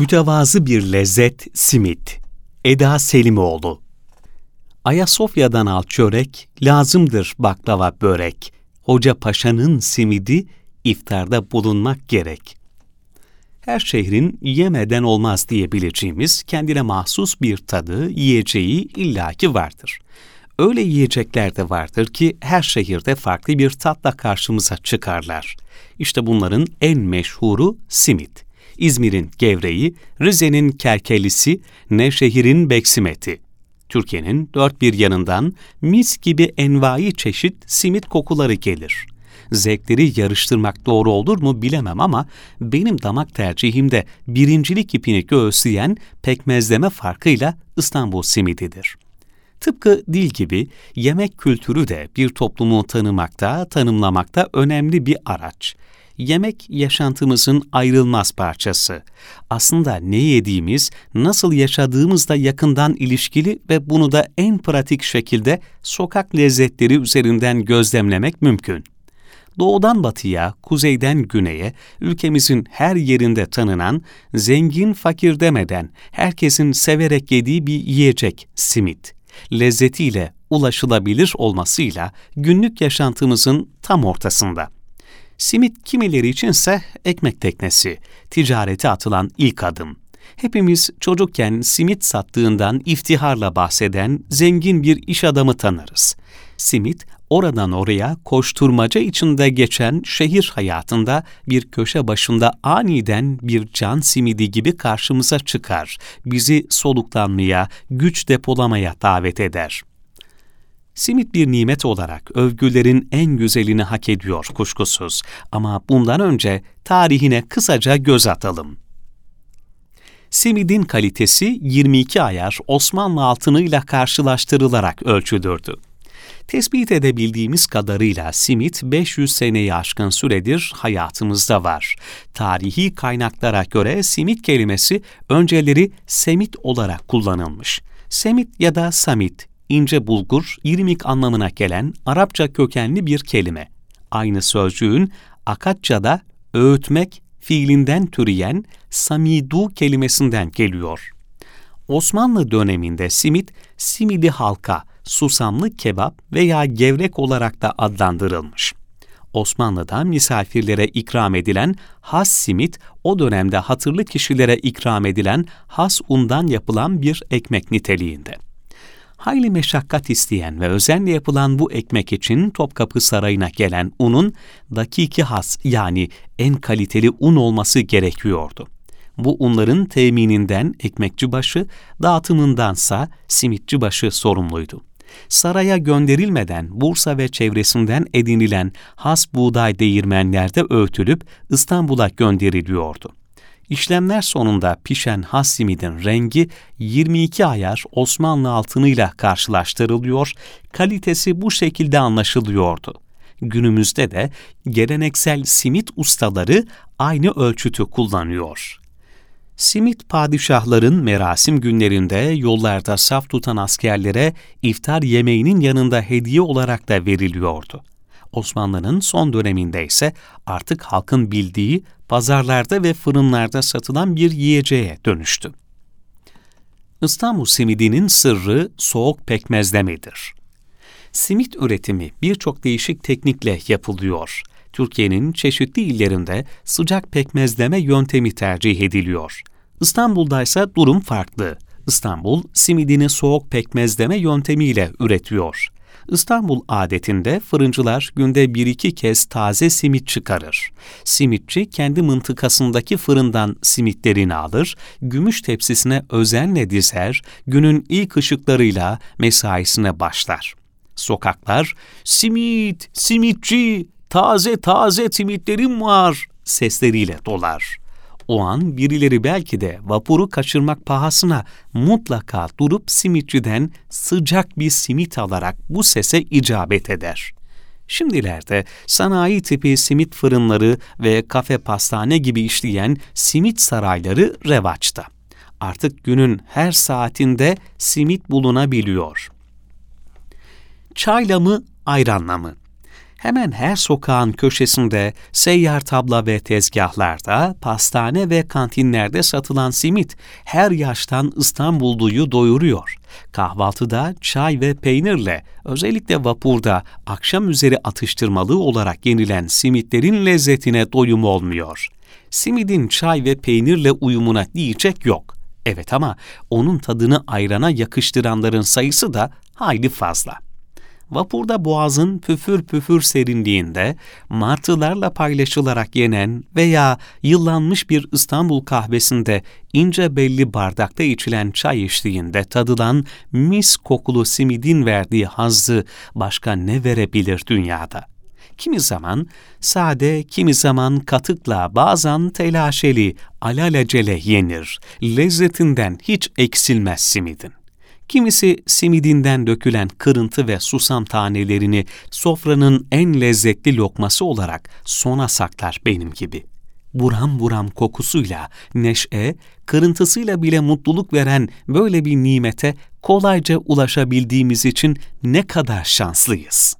Mütevazı bir lezzet simit. Eda Selimoğlu Ayasofya'dan al çörek, lazımdır baklava börek. Hoca Paşa'nın simidi iftarda bulunmak gerek. Her şehrin yemeden olmaz diyebileceğimiz kendine mahsus bir tadı, yiyeceği illaki vardır. Öyle yiyecekler de vardır ki her şehirde farklı bir tatla karşımıza çıkarlar. İşte bunların en meşhuru simit. İzmir'in gevreği, Rize'nin kerkelisi, Nevşehir'in beksimeti. Türkiye'nin dört bir yanından mis gibi envai çeşit simit kokuları gelir. Zevkleri yarıştırmak doğru olur mu bilemem ama benim damak tercihimde birincilik ipini göğüsleyen pekmezleme farkıyla İstanbul simididir. Tıpkı dil gibi yemek kültürü de bir toplumu tanımakta, tanımlamakta önemli bir araç yemek yaşantımızın ayrılmaz parçası. Aslında ne yediğimiz, nasıl yaşadığımızla yakından ilişkili ve bunu da en pratik şekilde sokak lezzetleri üzerinden gözlemlemek mümkün. Doğudan batıya, kuzeyden güneye, ülkemizin her yerinde tanınan, zengin fakir demeden herkesin severek yediği bir yiyecek simit. Lezzetiyle, ulaşılabilir olmasıyla günlük yaşantımızın tam ortasında. Simit kimileri içinse ekmek teknesi, ticarete atılan ilk adım. Hepimiz çocukken simit sattığından iftiharla bahseden zengin bir iş adamı tanırız. Simit, oradan oraya koşturmaca içinde geçen şehir hayatında bir köşe başında aniden bir can simidi gibi karşımıza çıkar. Bizi soluklanmaya, güç depolamaya davet eder. Simit bir nimet olarak övgülerin en güzelini hak ediyor kuşkusuz ama bundan önce tarihine kısaca göz atalım. Simidin kalitesi 22 ayar Osmanlı altınıyla karşılaştırılarak ölçülürdü. Tespit edebildiğimiz kadarıyla simit 500 seneyi aşkın süredir hayatımızda var. Tarihi kaynaklara göre simit kelimesi önceleri semit olarak kullanılmış. Semit ya da samit ince bulgur, irmik anlamına gelen Arapça kökenli bir kelime. Aynı sözcüğün Akatça'da öğütmek fiilinden türeyen samidu kelimesinden geliyor. Osmanlı döneminde simit, simidi halka, susamlı kebap veya gevrek olarak da adlandırılmış. Osmanlı'da misafirlere ikram edilen has simit, o dönemde hatırlı kişilere ikram edilen has undan yapılan bir ekmek niteliğinde hayli meşakkat isteyen ve özenle yapılan bu ekmek için Topkapı Sarayı'na gelen unun dakiki has yani en kaliteli un olması gerekiyordu. Bu unların temininden ekmekçibaşı, dağıtımındansa simitçibaşı sorumluydu. Saraya gönderilmeden Bursa ve çevresinden edinilen has buğday değirmenlerde öğütülüp İstanbul'a gönderiliyordu. İşlemler sonunda pişen has simidin rengi 22 ayar Osmanlı altınıyla karşılaştırılıyor, kalitesi bu şekilde anlaşılıyordu. Günümüzde de geleneksel simit ustaları aynı ölçütü kullanıyor. Simit padişahların merasim günlerinde yollarda saf tutan askerlere iftar yemeğinin yanında hediye olarak da veriliyordu. Osmanlı'nın son döneminde ise artık halkın bildiği pazarlarda ve fırınlarda satılan bir yiyeceğe dönüştü. İstanbul simidinin sırrı soğuk pekmezlemedir. Simit üretimi birçok değişik teknikle yapılıyor. Türkiye'nin çeşitli illerinde sıcak pekmezleme yöntemi tercih ediliyor. İstanbul'da ise durum farklı. İstanbul simidini soğuk pekmezleme yöntemiyle üretiyor. İstanbul adetinde fırıncılar günde bir iki kez taze simit çıkarır. Simitçi kendi mıntıkasındaki fırından simitlerini alır, gümüş tepsisine özenle dizer, günün ilk ışıklarıyla mesaisine başlar. Sokaklar, simit, simitçi, taze taze simitlerim var sesleriyle dolar. O an birileri belki de vapuru kaçırmak pahasına mutlaka durup simitçiden sıcak bir simit alarak bu sese icabet eder. Şimdilerde sanayi tipi simit fırınları ve kafe pastane gibi işleyen simit sarayları revaçta. Artık günün her saatinde simit bulunabiliyor. Çayla mı, ayranla mı? Hemen her sokağın köşesinde, seyyar tabla ve tezgahlarda, pastane ve kantinlerde satılan simit her yaştan İstanbulluyu doyuruyor. Kahvaltıda çay ve peynirle, özellikle vapurda akşam üzeri atıştırmalı olarak yenilen simitlerin lezzetine doyum olmuyor. Simidin çay ve peynirle uyumuna diyecek yok. Evet ama onun tadını ayrana yakıştıranların sayısı da hayli fazla. Vapurda boğazın püfür püfür serinliğinde martılarla paylaşılarak yenen veya yıllanmış bir İstanbul kahvesinde ince belli bardakta içilen çay eşliğinde tadılan mis kokulu simidin verdiği hazzı başka ne verebilir dünyada? Kimi zaman sade, kimi zaman katıkla, bazen telaşeli, alelacele yenir. Lezzetinden hiç eksilmez simidin. Kimisi simidinden dökülen kırıntı ve susam tanelerini sofranın en lezzetli lokması olarak sona saklar benim gibi. Buram buram kokusuyla, neşe, kırıntısıyla bile mutluluk veren böyle bir nimete kolayca ulaşabildiğimiz için ne kadar şanslıyız.''